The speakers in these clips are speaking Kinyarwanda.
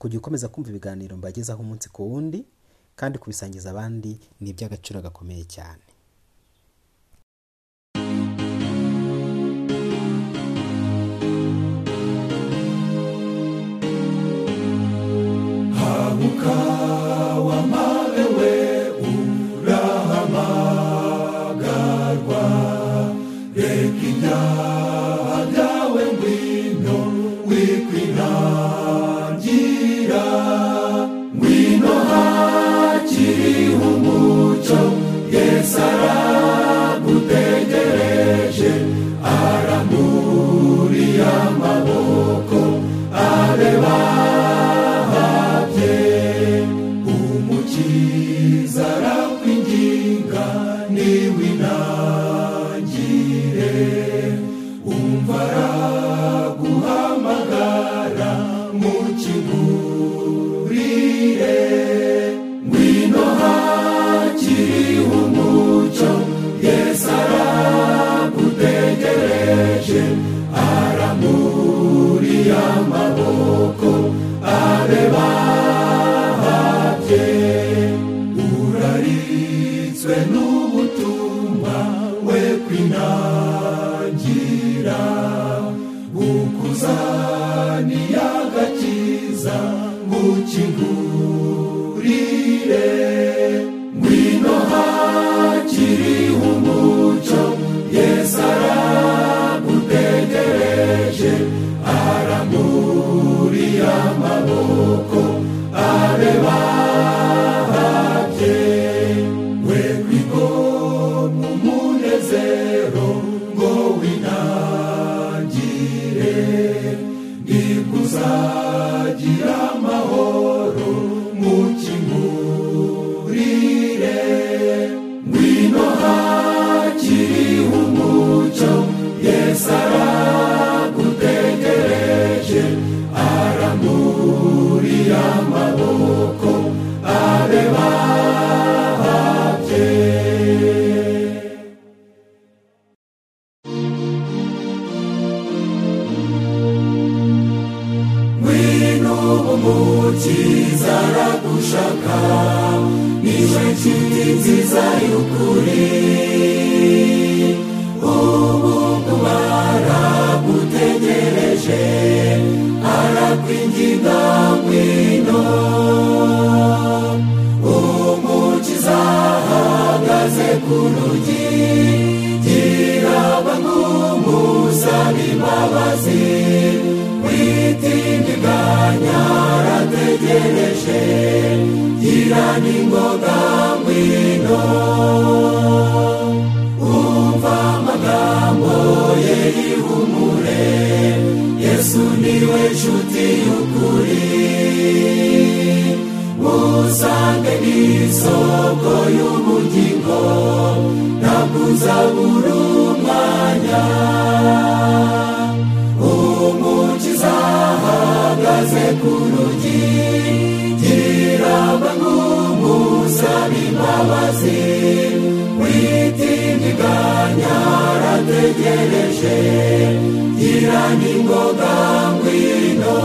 kujya ukomeza kumva ibiganiro mbagezaho umunsi ku wundi kandi kubisangiza abandi ni iby'agaciro gakomeye cyane. Arategereje gira n'ingoga ngwino umva amagambo ye y'ihumure yesu ni we nshuti y'ukuri musange n'isoko y'ubugingo ntabwo uzabura umwanya imbabazi witindiganya arategereje gira n'ingoga ngwino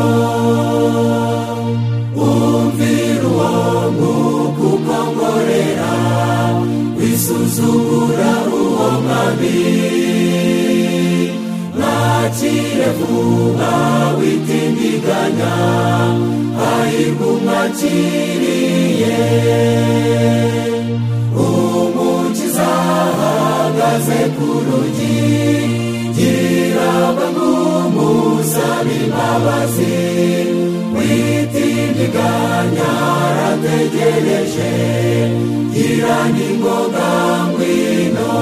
umvira uwo mwuka ukongorera wisuzugura uwo mabi mwakire vuba witindiganya hahirwa umwakiriye ahagaze ku rugi gira bangumusabe imbabazi witindiganya arategereje gira n'ingoga ngwino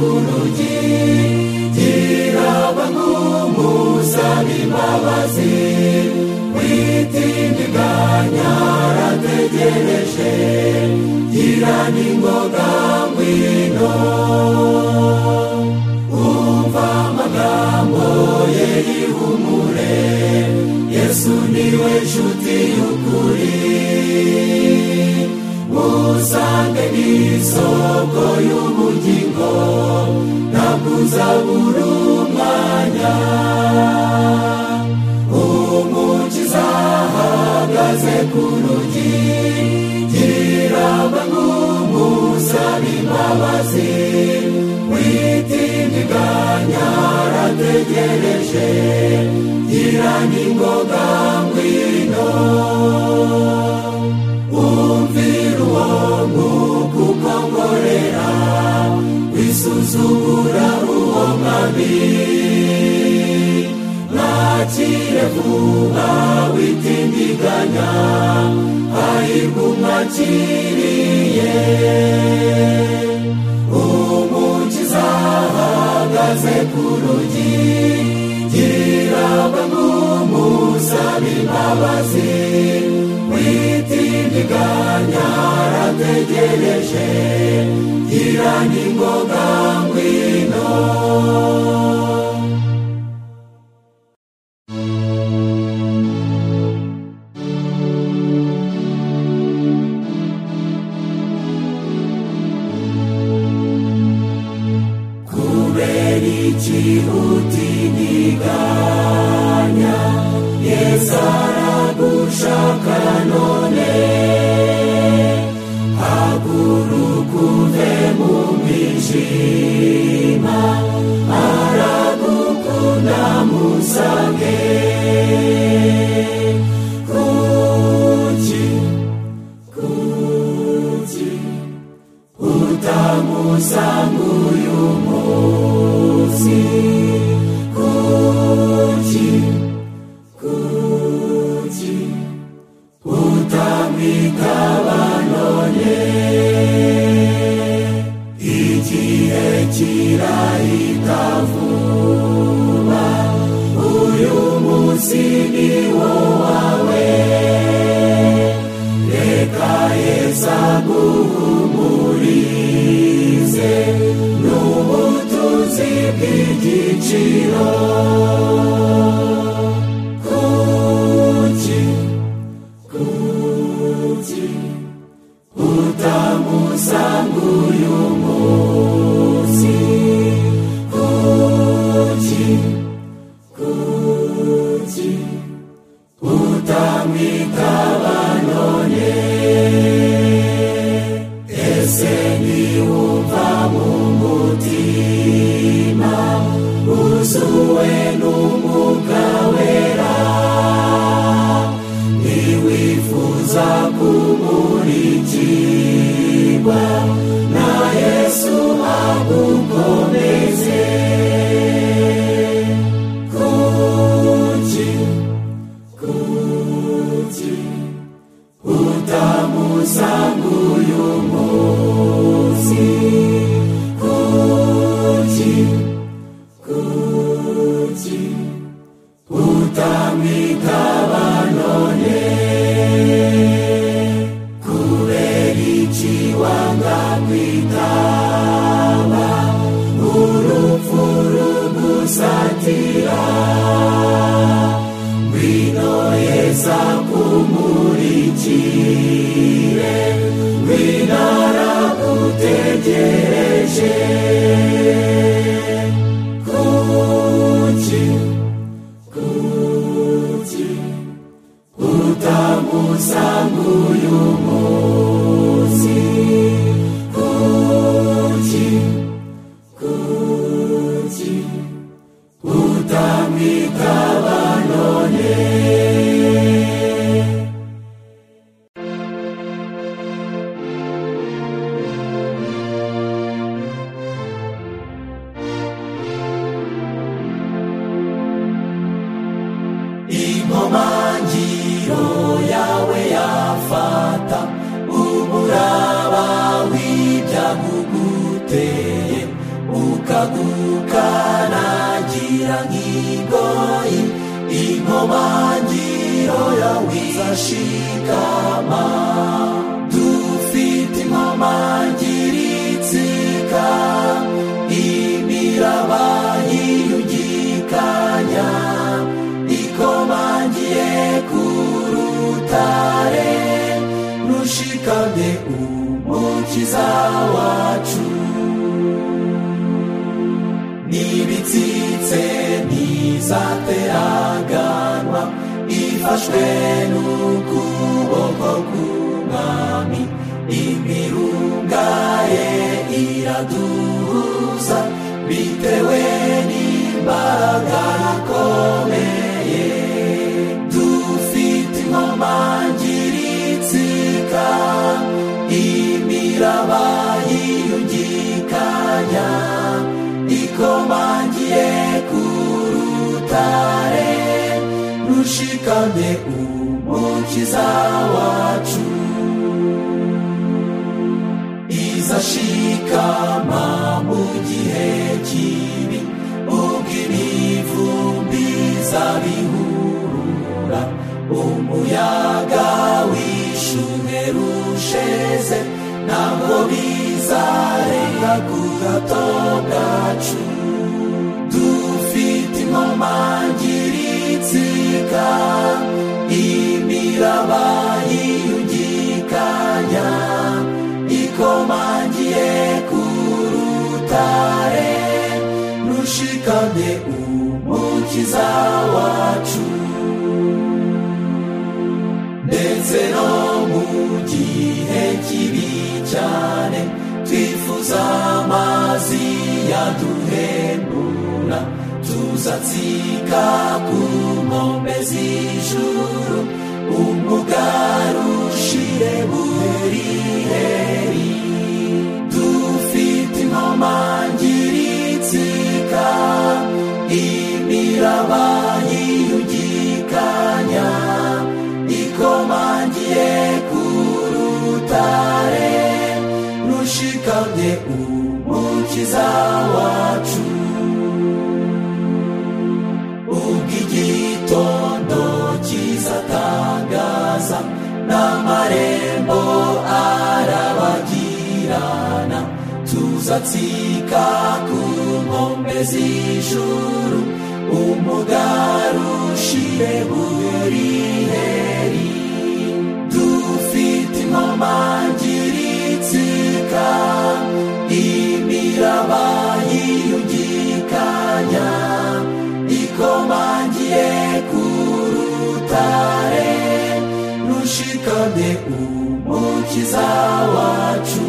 ahagaze ku rugi gira bangumusaba imbabazi witindiganya arategereje gira n'ingoga ngwino umva amagambo ye y'ihumure yesu ni we nshuti y'ukuri musange n'isoko y'ubugingo ntabwo uzabura umwanya umukiza ahagaze ku rugi gira bangumusaba imbabazi witindiganya arategereje gira n'ingoga ngwino wisuzugura uwo mwami mwakire vuba witindiganya hahirwa umwakiriye umukiza ahagaze ku rugi gira bangumusaba imbabazi witindiganya arategereje gira n'ingoga ngwino kwitaba urupfu rugusatira ngwino yeza kumurikire ngwino aragutegereje kuki kuki utamusanguye umuntu rushikamye umukiza wacu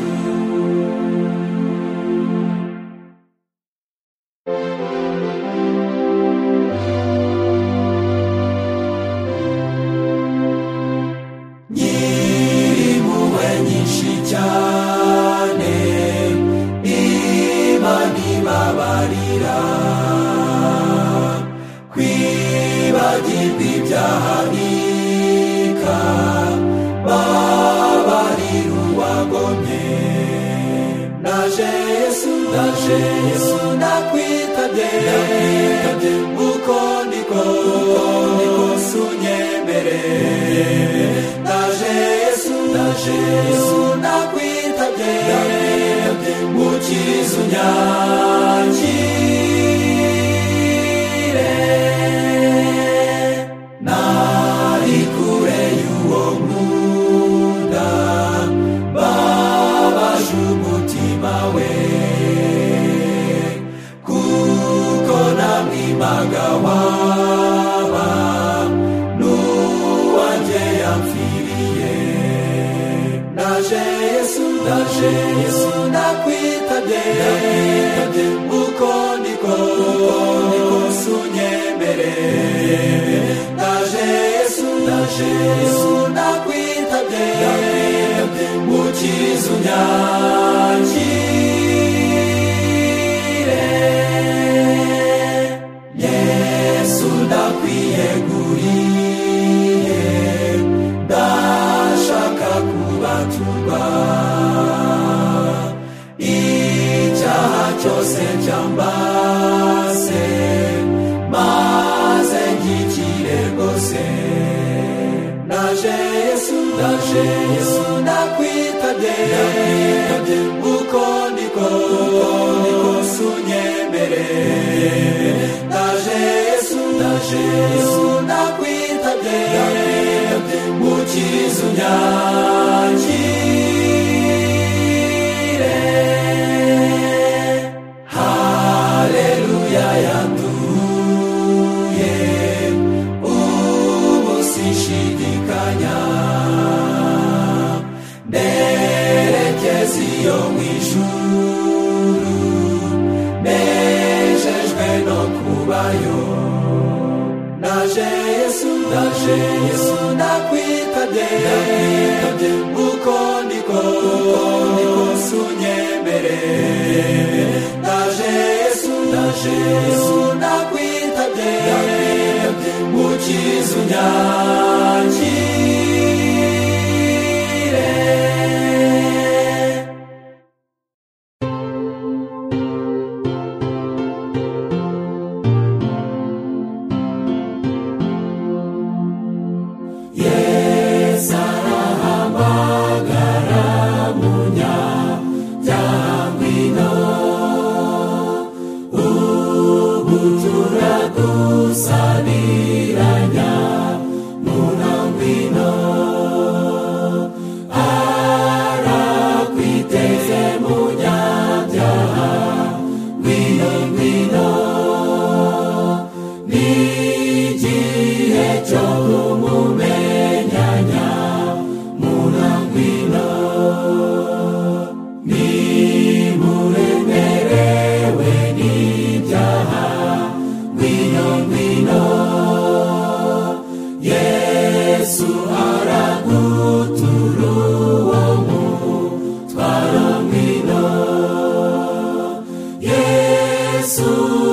Yesu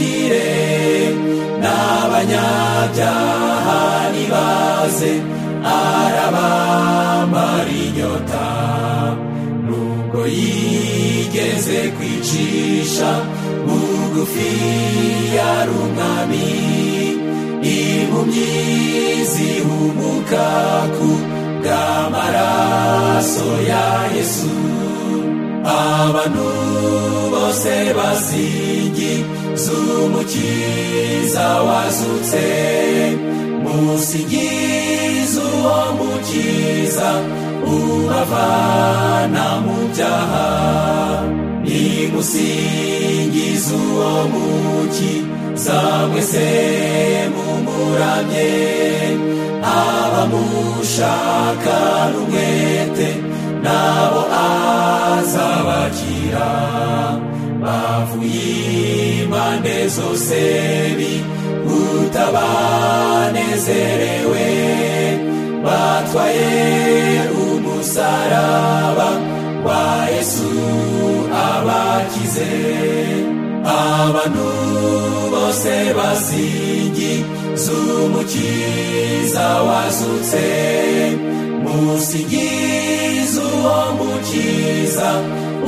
mukire n'abanyabyaha ntibaze arabambara inyota nubwo yigeze kwicisha bugufi yari umwami impumyi zihumuka ku bw'amaraso ya yesu. Abantu bose bazingi z'umukiza wazutse musingize uwo mukiza ubavana mu byaha. Nimusingize uwo mukiza mwese mumuramye. Abamushaka n'umwete nabo azabakira bavuye impande zose bihuta banezerewe batwaye umusaraba wa yesu abakize. Abantu bose basingiza umukiza wazutse. Musingiza uwo mukiza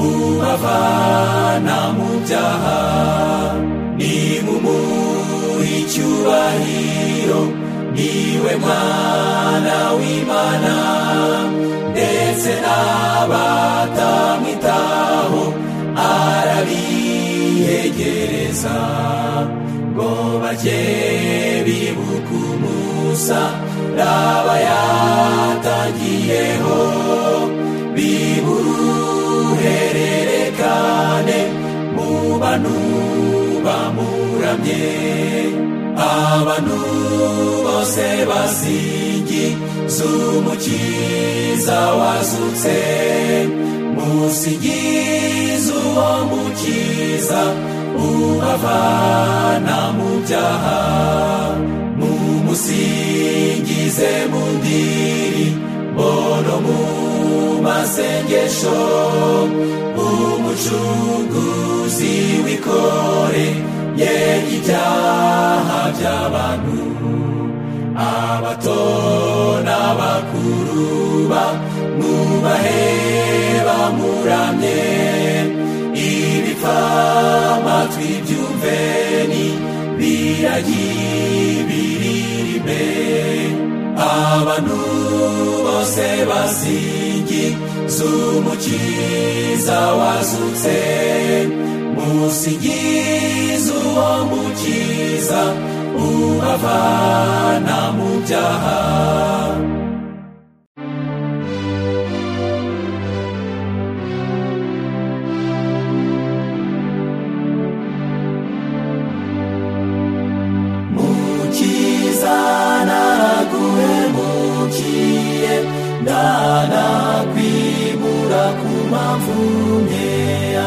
ubavana mu byaha nimumuhe icyubahiro ni we mwana w'imana. Ndetse n'abatamwitaho arabiyegereza ngo bajye bibuka umusa raba yatangiyeho biburuhererekane mu bantu bamuramye abantu bose basingiza umukiza wazutse. Musingiza uwo mukiza ubavana mu byaha. Mumusingize mu ndiri mbono mu masengesho umucunguzi w'ikore ye ibyaha by'abantu abato n'abakuru bamwubahe bamuramye ibipfamatwi byumveni biragibiririmbe abantu bose basingiza umukiza wazutse. Musingiza uwo mukiza ubavana mu byaha. Nkeya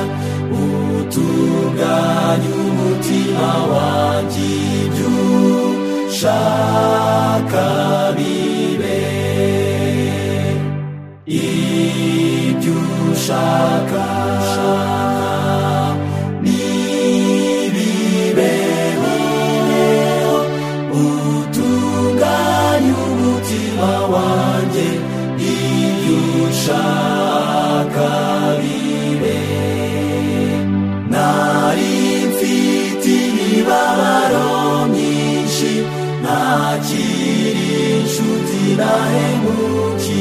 utunganya umutima wanjye ibyo ushaka bibe ibyo ushaka inshuti nahemukiye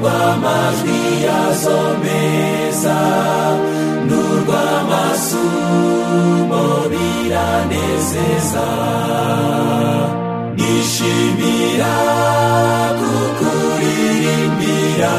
n'urw'amajwi asomeza n'urw'amasumo biranezeza nishimira kukuririmbira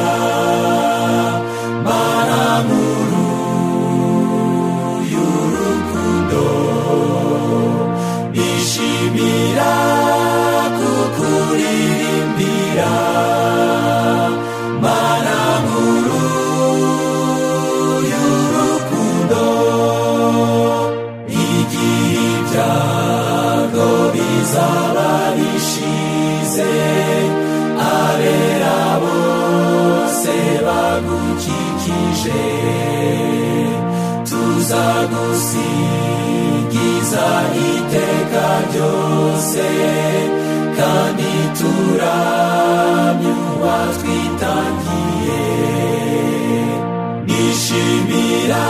gushishikariza iteka ryose kandi turamyuba twitangiye nishimira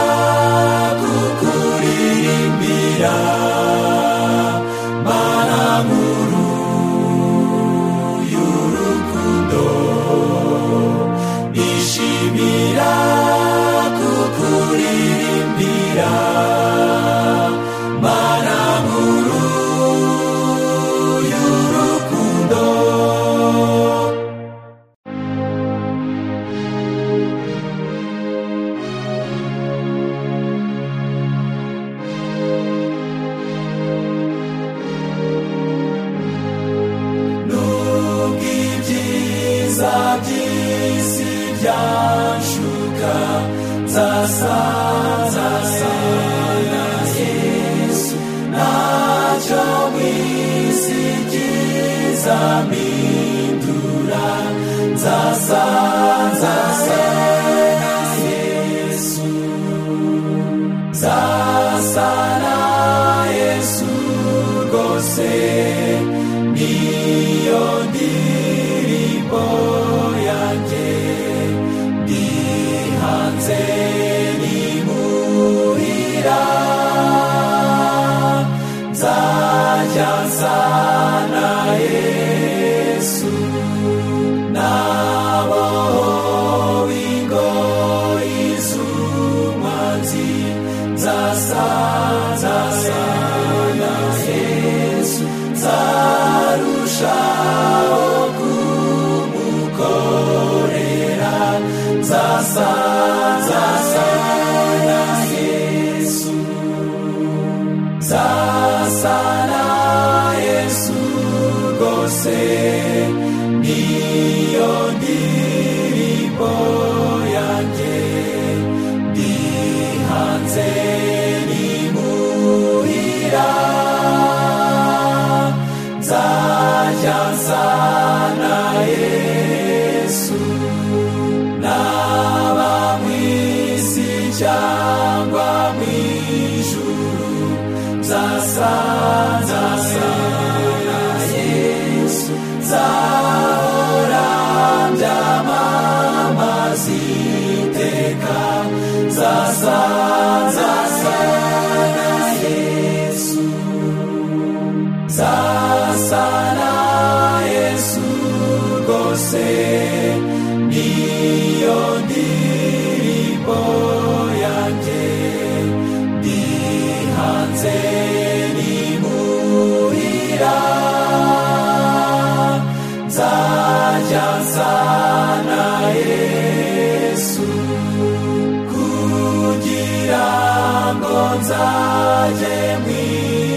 nzajye mu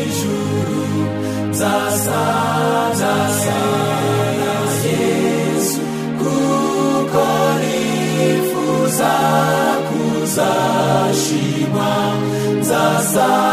ijuru nzasabye na yesu kuko nifuza kuzashima nzasabye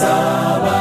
azaba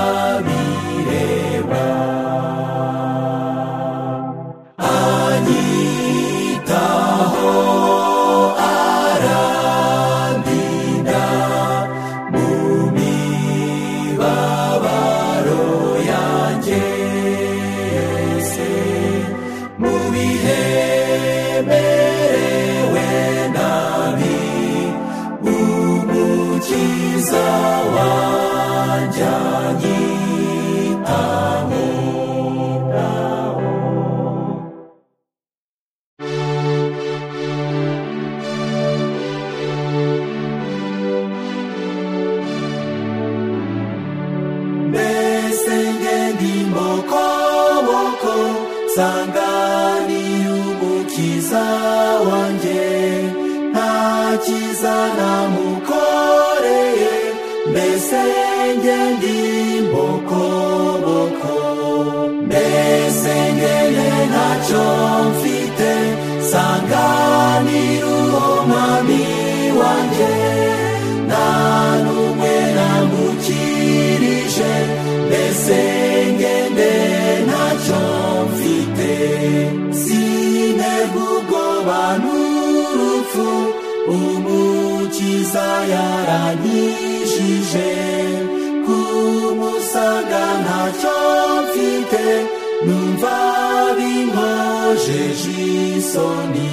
yaranyijije ku musaga ntacyo mfite numva binkojeje isoni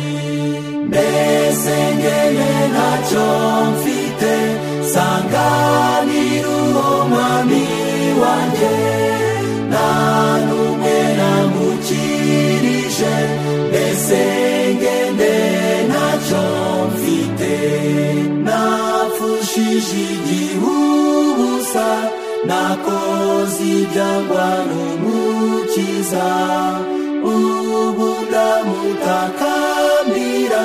mbese ngene ntacyo mfite sanga igihe ubusa nakoze ibyangwa n'umukiza ubu ndamutakambira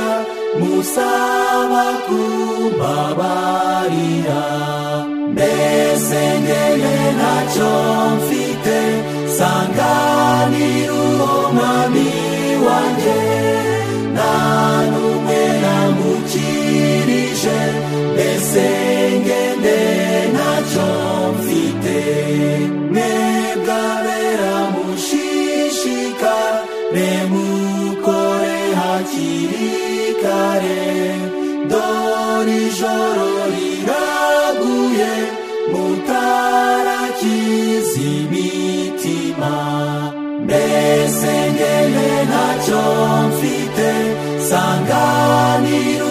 musaba kumbabarira mbese ngene ntacyo mfite sanganira uwo mwami wanjye nta n'umwe namukirije mbese mfite ntacyo mfite mwebwe abera mushishika remukore hakiri kare. Dore ijoro riraguye mutarakiza imitima mbese ngende ntacyo mfite sanganira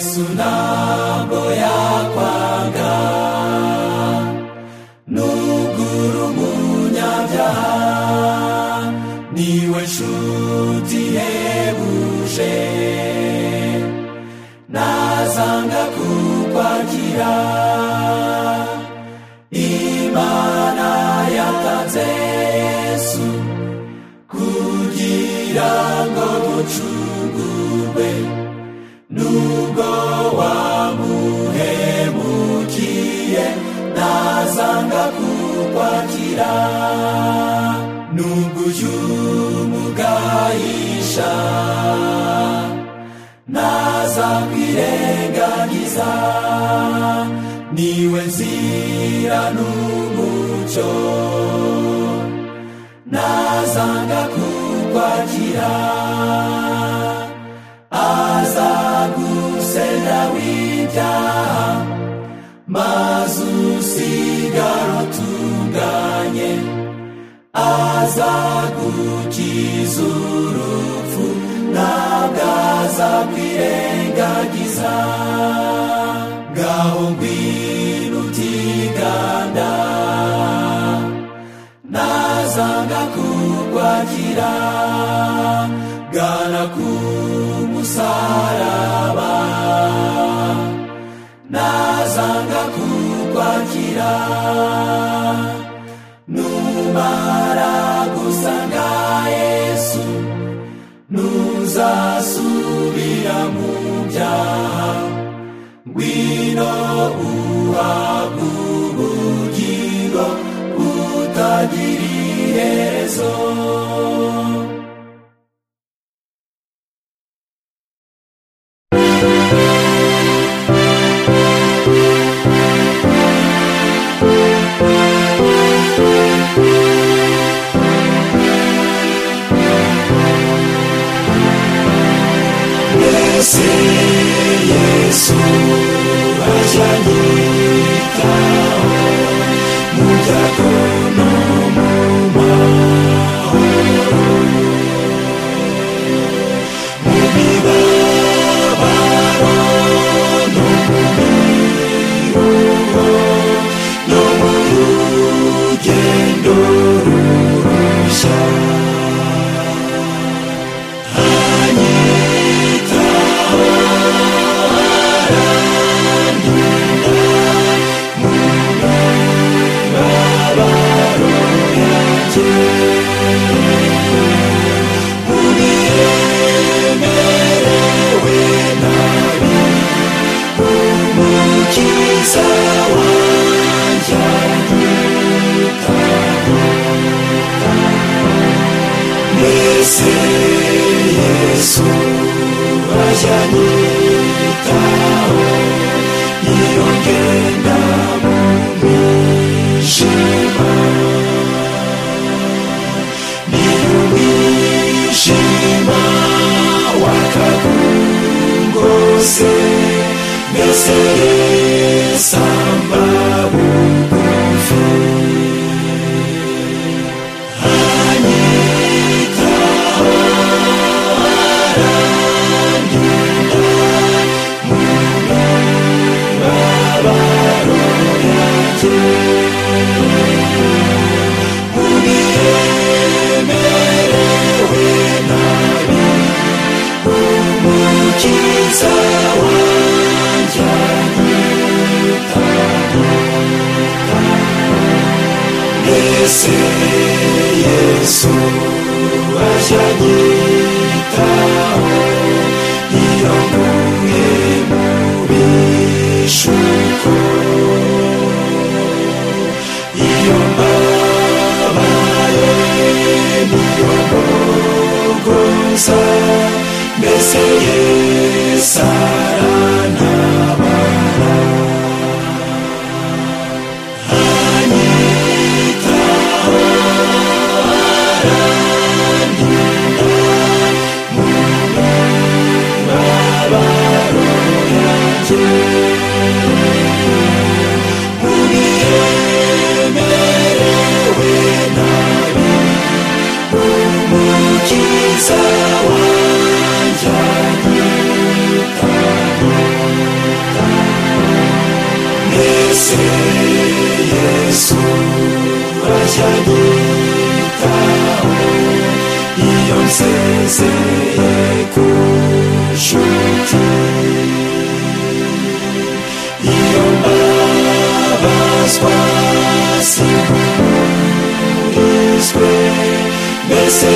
yesu ntabwo yakwanga nugura umunyabyaha ni we nshuti ihebuje nazanga kukwakira imana yatanze yesu kugira kukwakira nubwo ujya umugayisha naza kwirengagiza ni we nzira n'umucyo kukwakira gana ku musaraba. Nazanga kukwakira. Numara gusanga yesu. Ntuzasubira mu byaha. Ngwino uhabwa ubugingo butagira iherezo ajya anyitaho iyo nsezeye ku nshuti iyo mbabazwa sinkurizwe mbese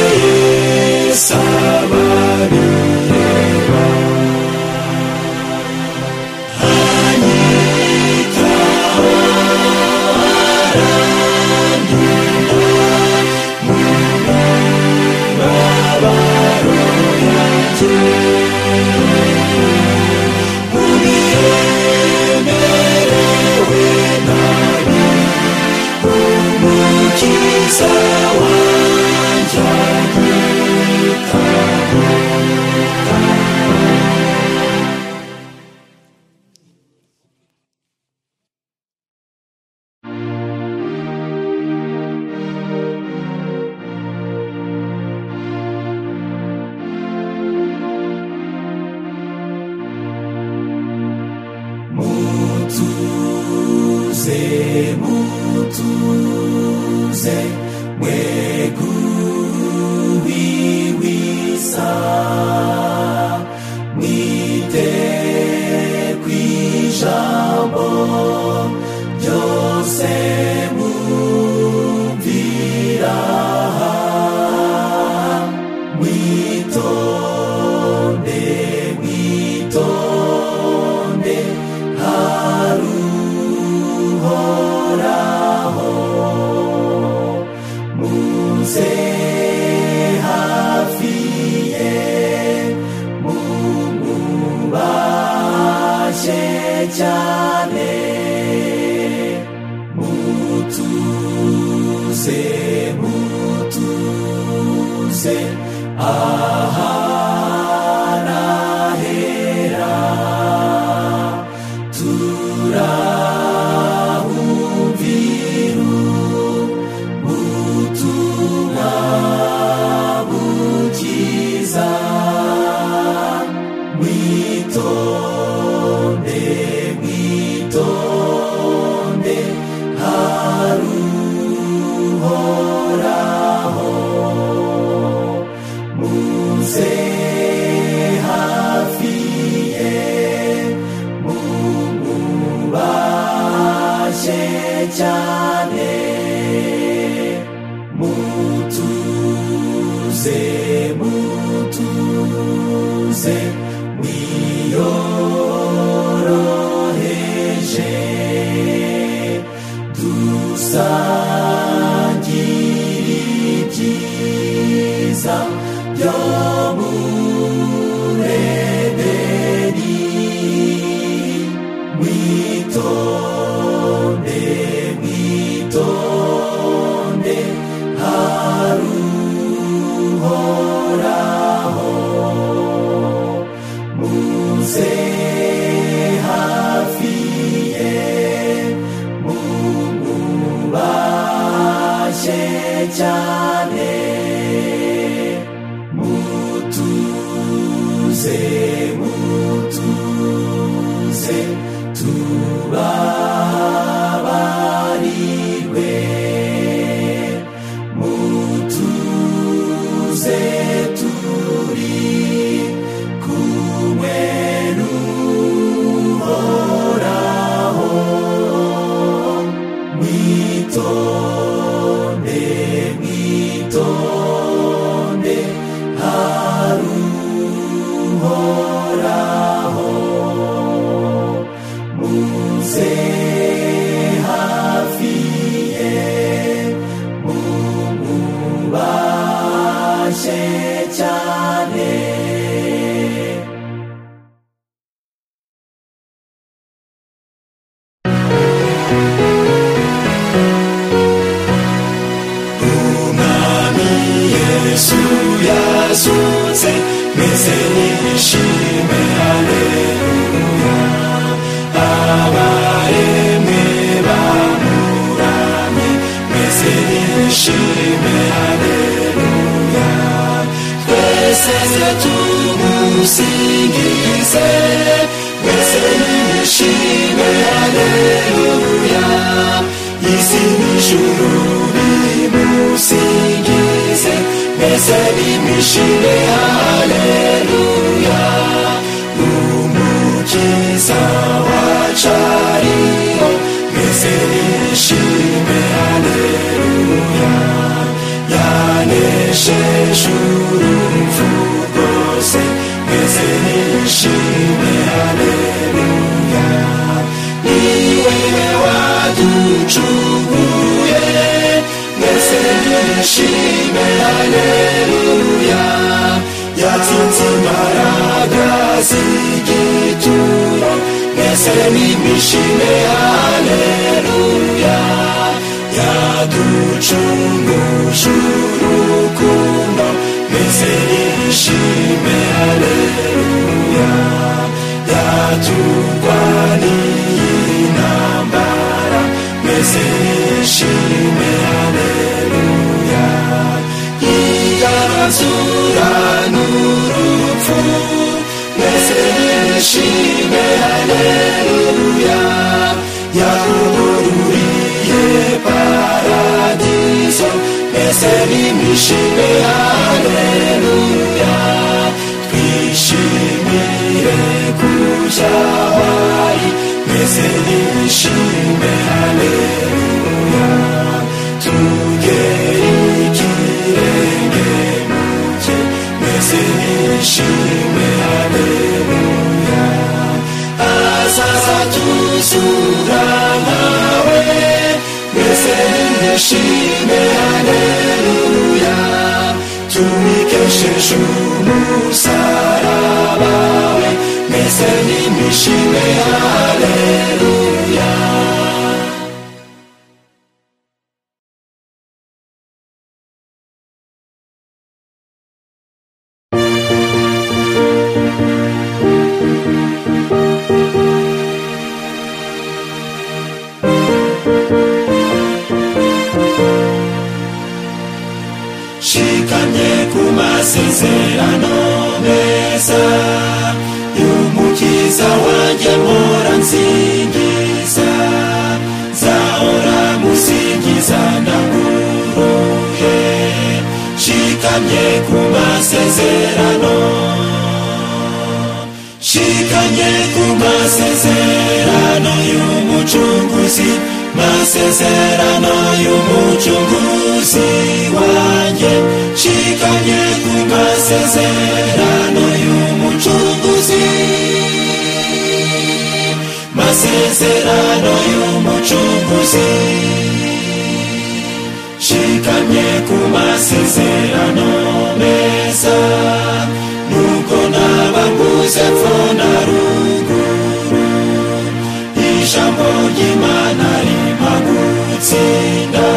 ijambo ry'imana rima gutsinda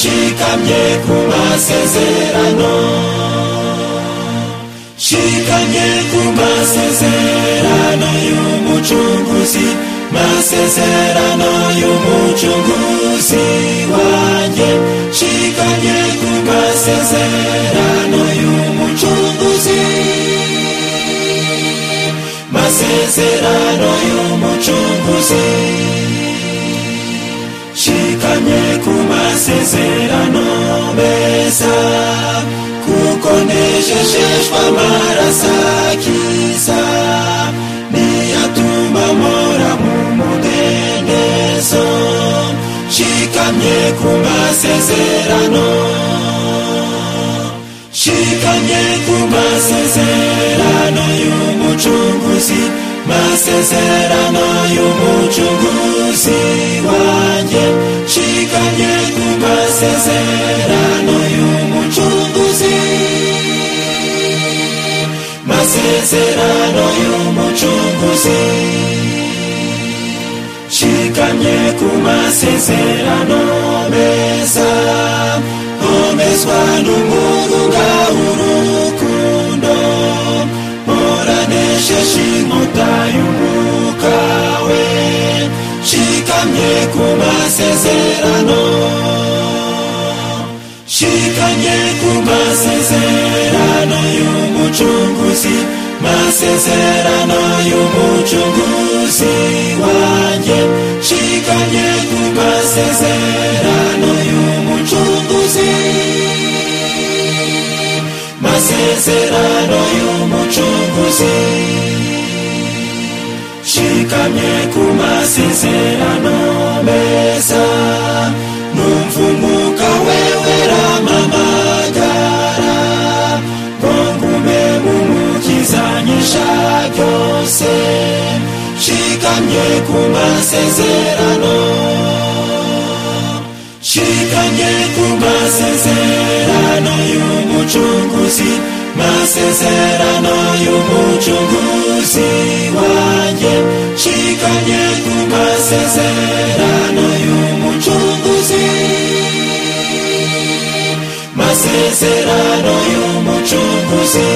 shikamye ku masezerano. Shikamye ku masezerano y'umucunguzi masezerano y'umucunguzi wanjye. Shikamye ku masezerano y'umucunguzi amasezerano y'umucunguzi shikamye ku masezerano meza kuko nejejeshwa amaraso akiza niyatuma mpora mu mudendezo shikamye ku masezerano shikamye ku masezerano y'umucunguzi y'umucunguzi masezerano y'umucunguzi wanjye nshikanye ku masezerano y'umucunguzi masezerano y'umucunguzi nshikanye ku masezerano meza homezwa n'umurunga shikanye ku masezerano shikanye ku masezerano y'umucunguzi masezerano y'umucunguzi wanjye shikanye ku masezerano y'umucunguzi masezerano y'umucunguzi shikamye ku masezerano meza numva umwuka wewe ramamagara ngo ngume mu mukizanyisha byose shikamye ku masezerano shikamye ku masezerano y'umucunguzi masezerano y'umucunguzi wanjye shikamye ku masezerano y'umucunguzi masezerano y'umucunguzi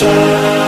shine.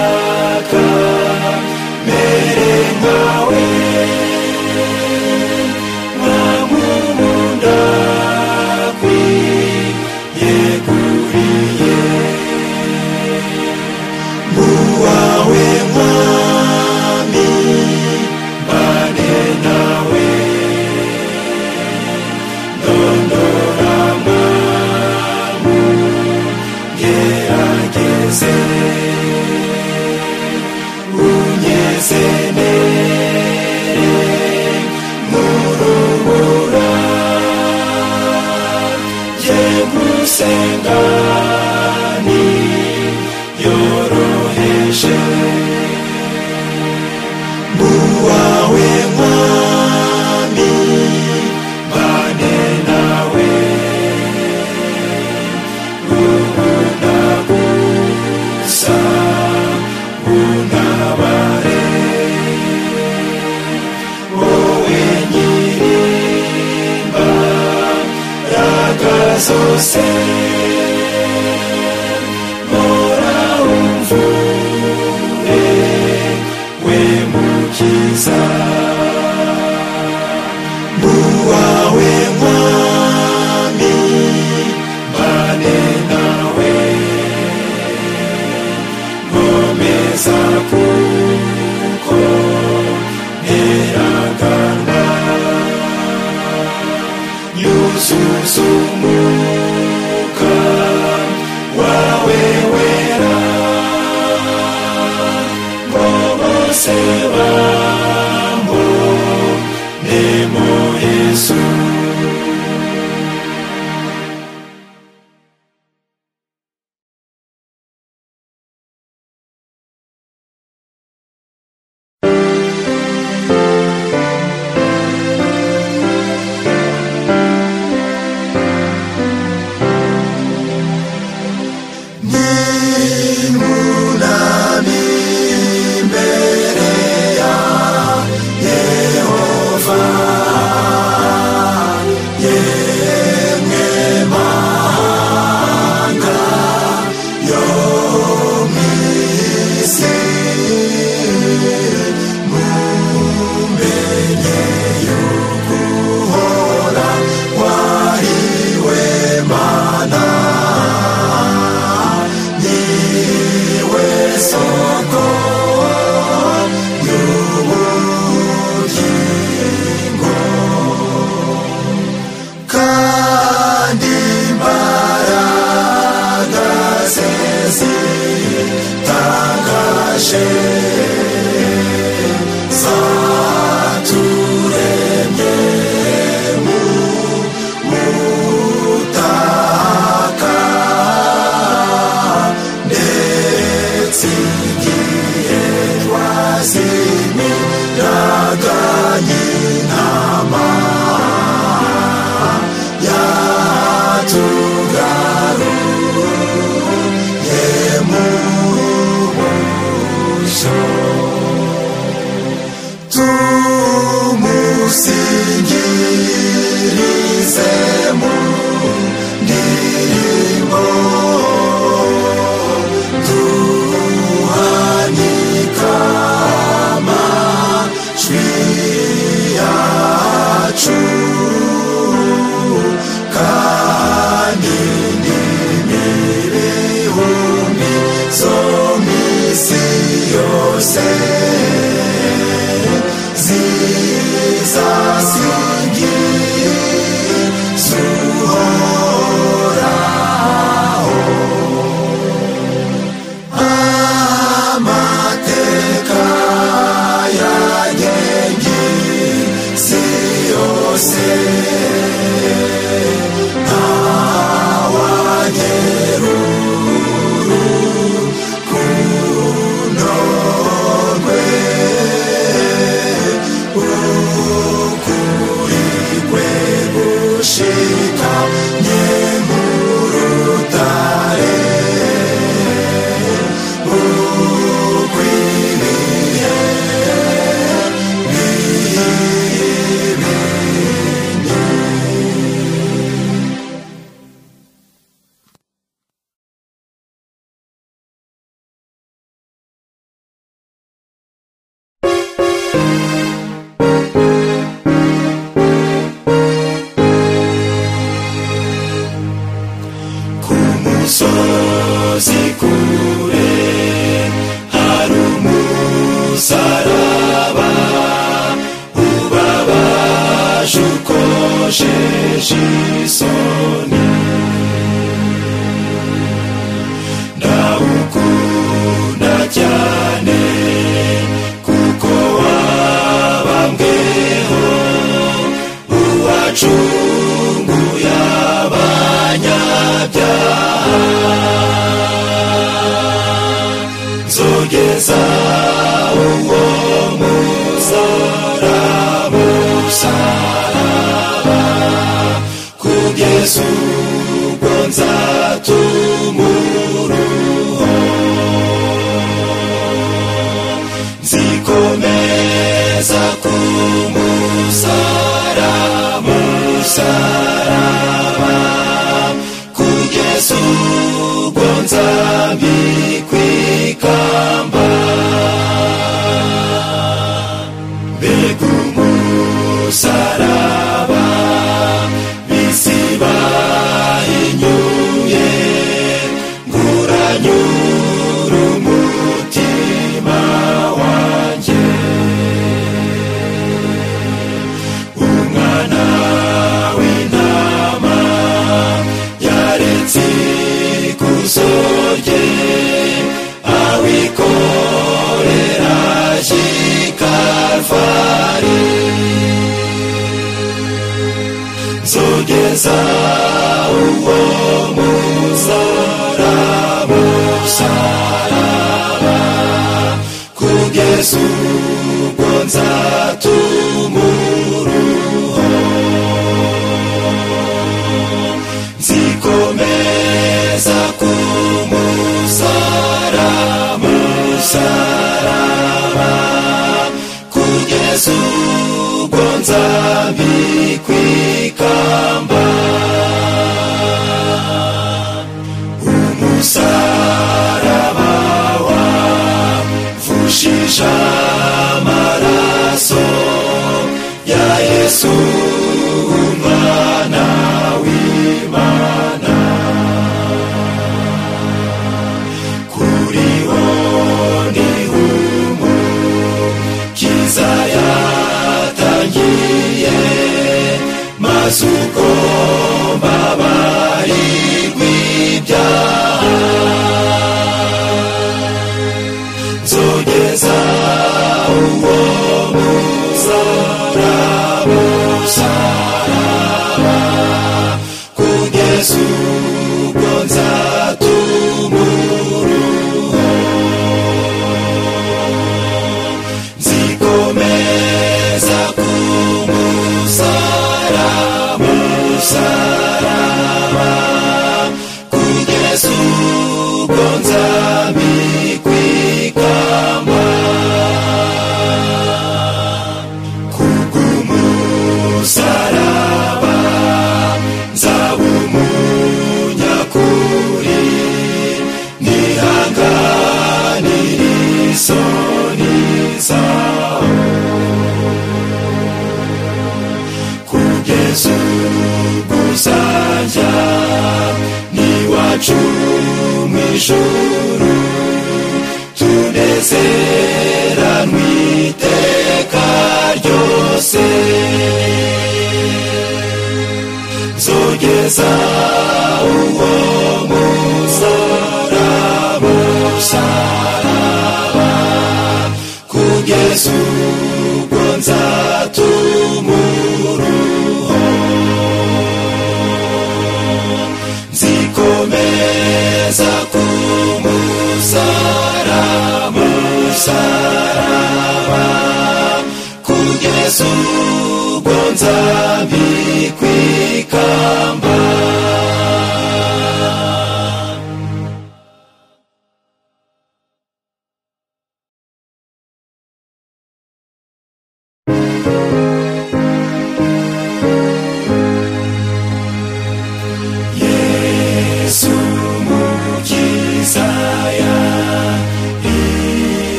Nzogeza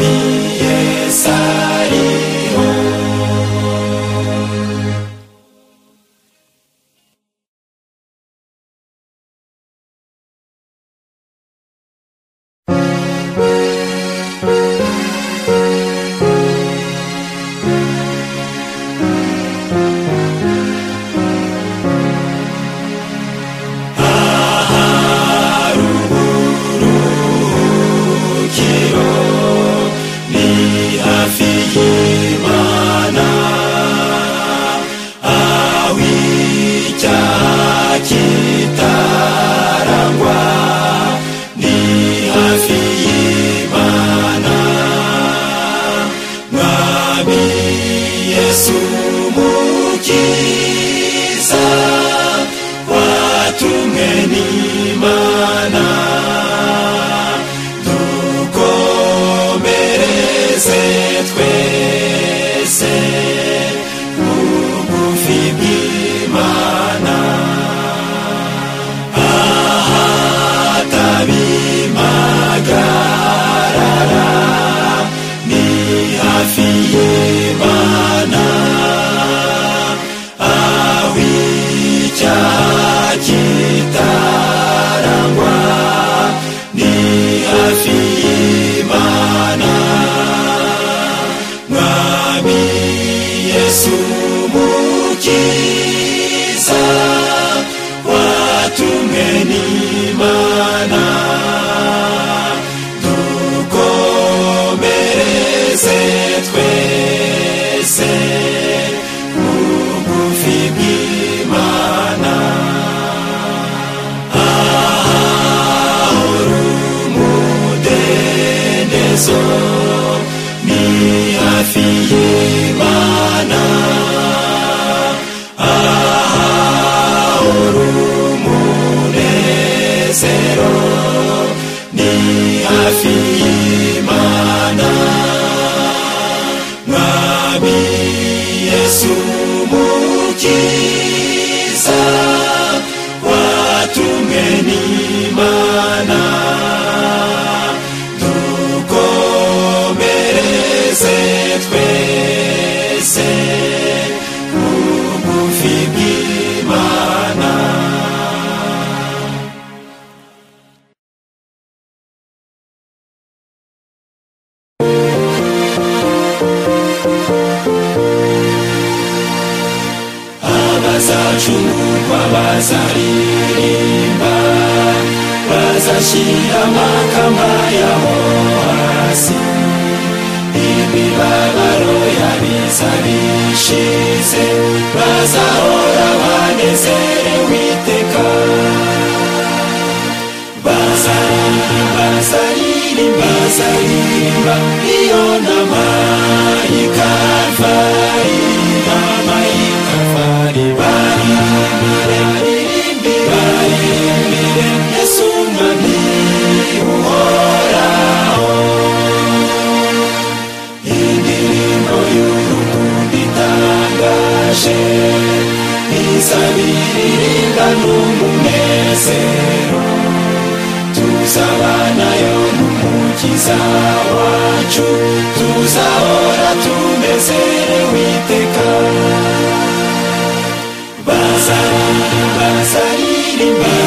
me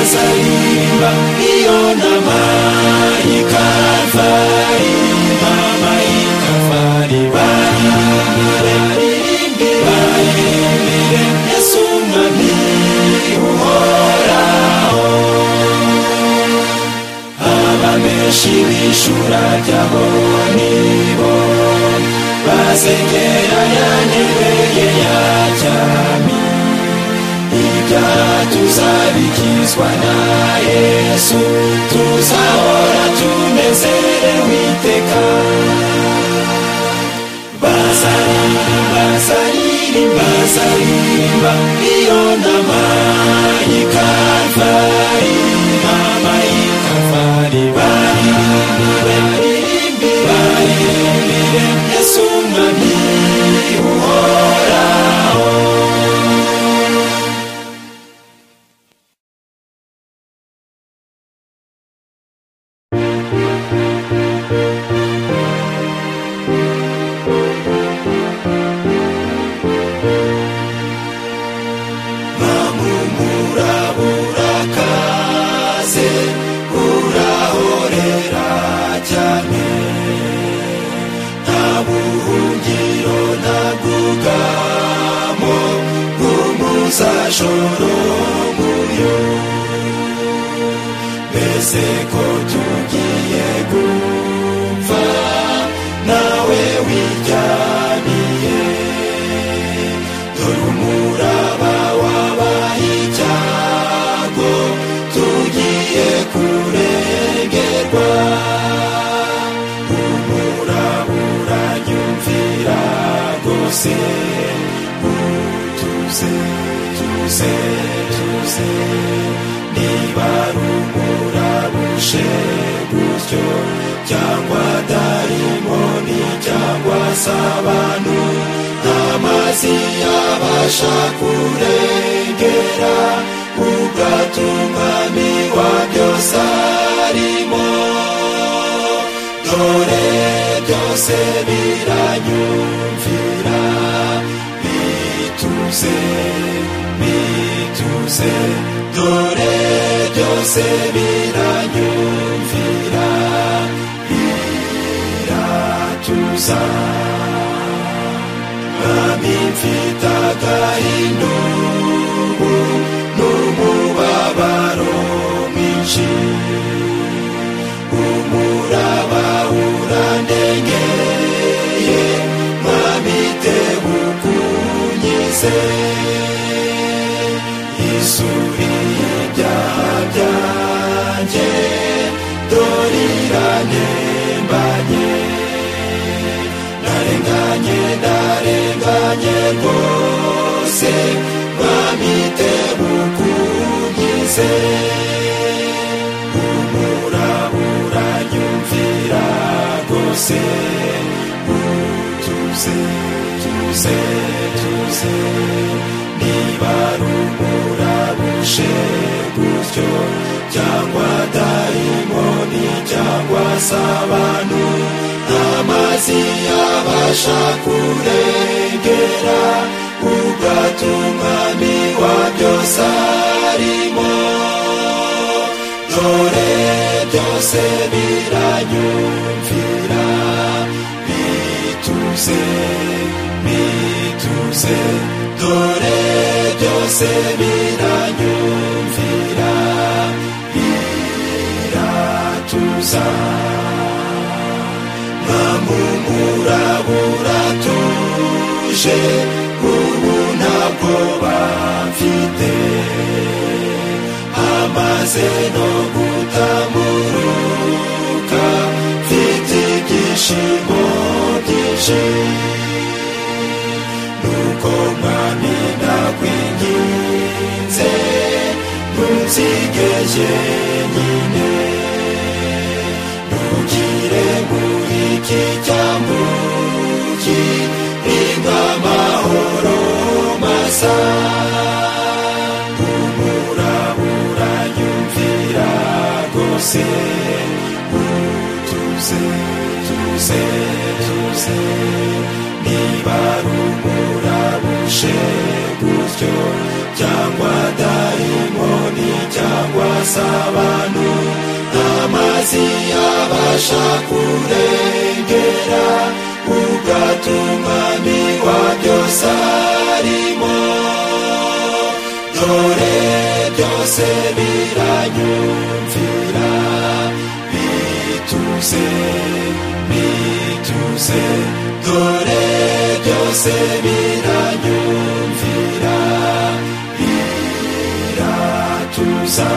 kuzaliwa hiyo na maikafari mama ikafari baririmbire baririmbire yesu mwami uhoraho abameshi b'ishura ry'aboni bo basekera yanebeye ya cyami ibya tuzabika tukizwa na yesu tuzahora tunezerewe iteka bazarimba zaririmba zaririmba iyo nama y'ikavari mama y'ikavari baririmbiwe bategereje ubu ntabwo bamfite hamaze no gutamuruka mfite ibyishimo byinshi nuko mwami nakwinginze ntubyige nyine ntugire muri iki cyaro asa humurabura yumvira rwose utuze tuze tuze niba rumura bushe gutyo cyangwa dayimoni cyangwa sabanu amazi yabasha kurengera ugatuma biwa byose dore byose biranyumvira bituse bituse dore byose biranyumvira biratuza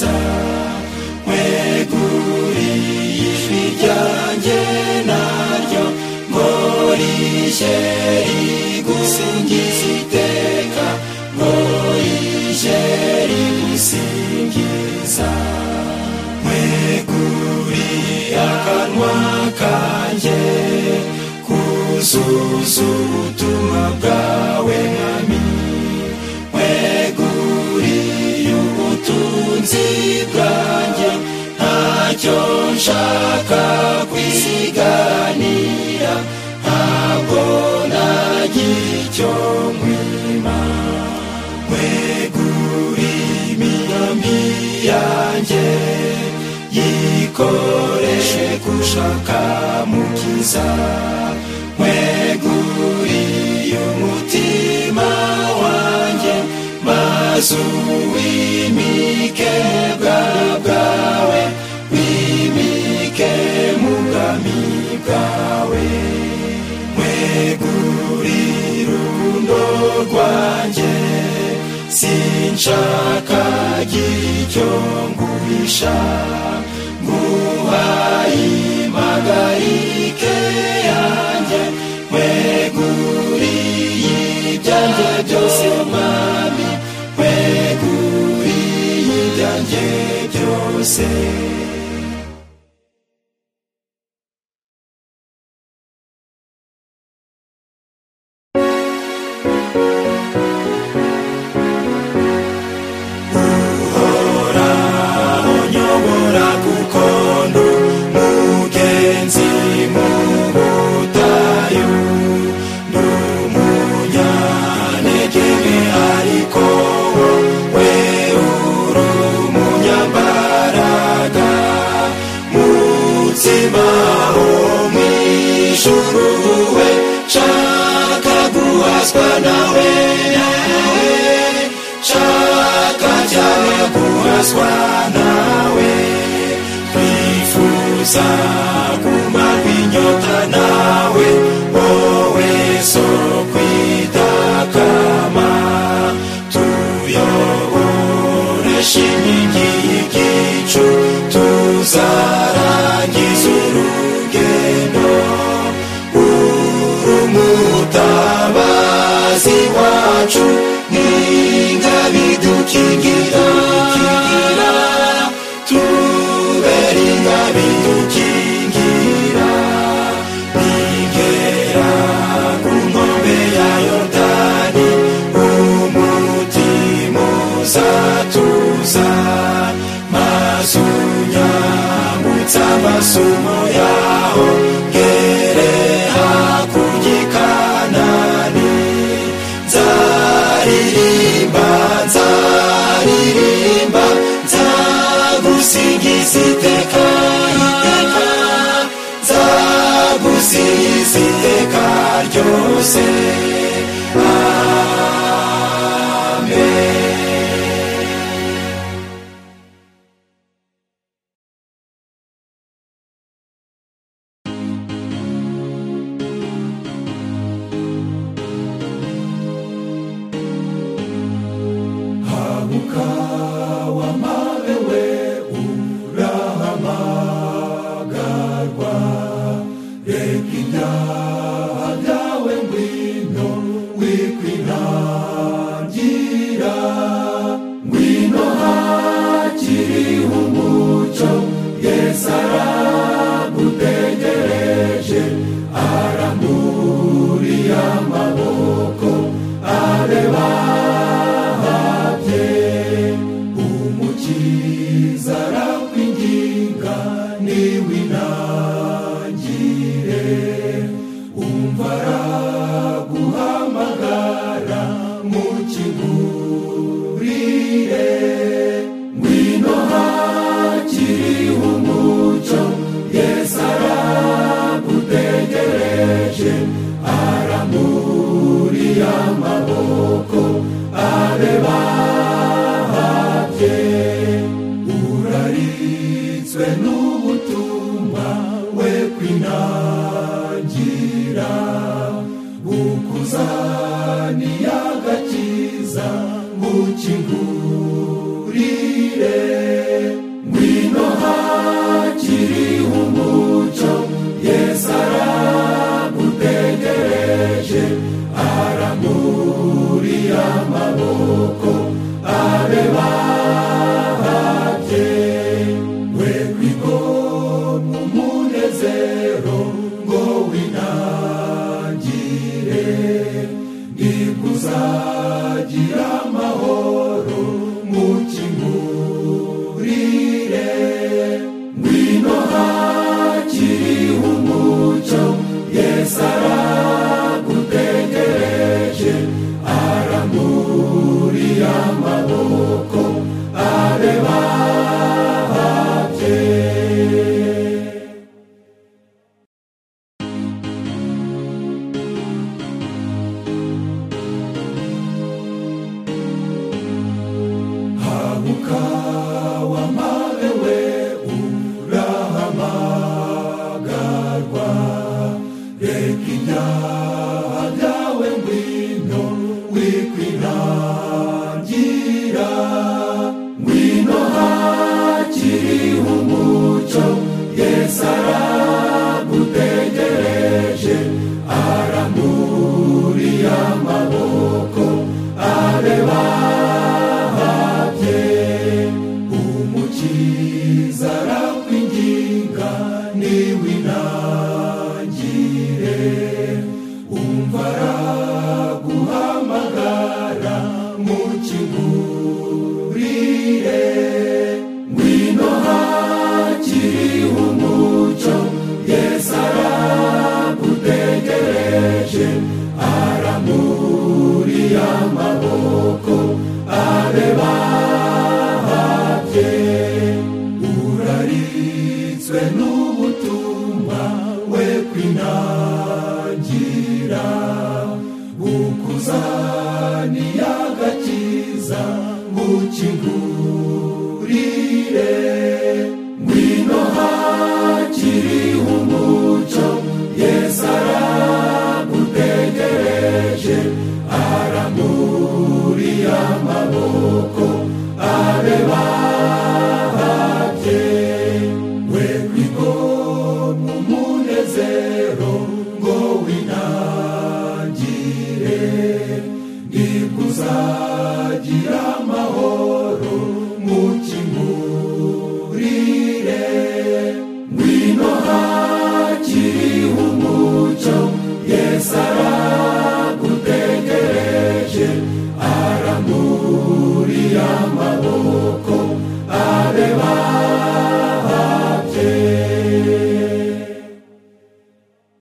serve. ntacyo nshaka kwisiganira ntabwo nagira icyo mwima. Mwegura iminyambi yanjye yikoreshe gushaka mukiza mweguriye umutima wanjye maze uwimike bwa bwawe. sinshaka icyo nguhisha. Nguhaye impagarike yanjye mweguriye ibyanjye byose mwami mweguriye ibyanjye byose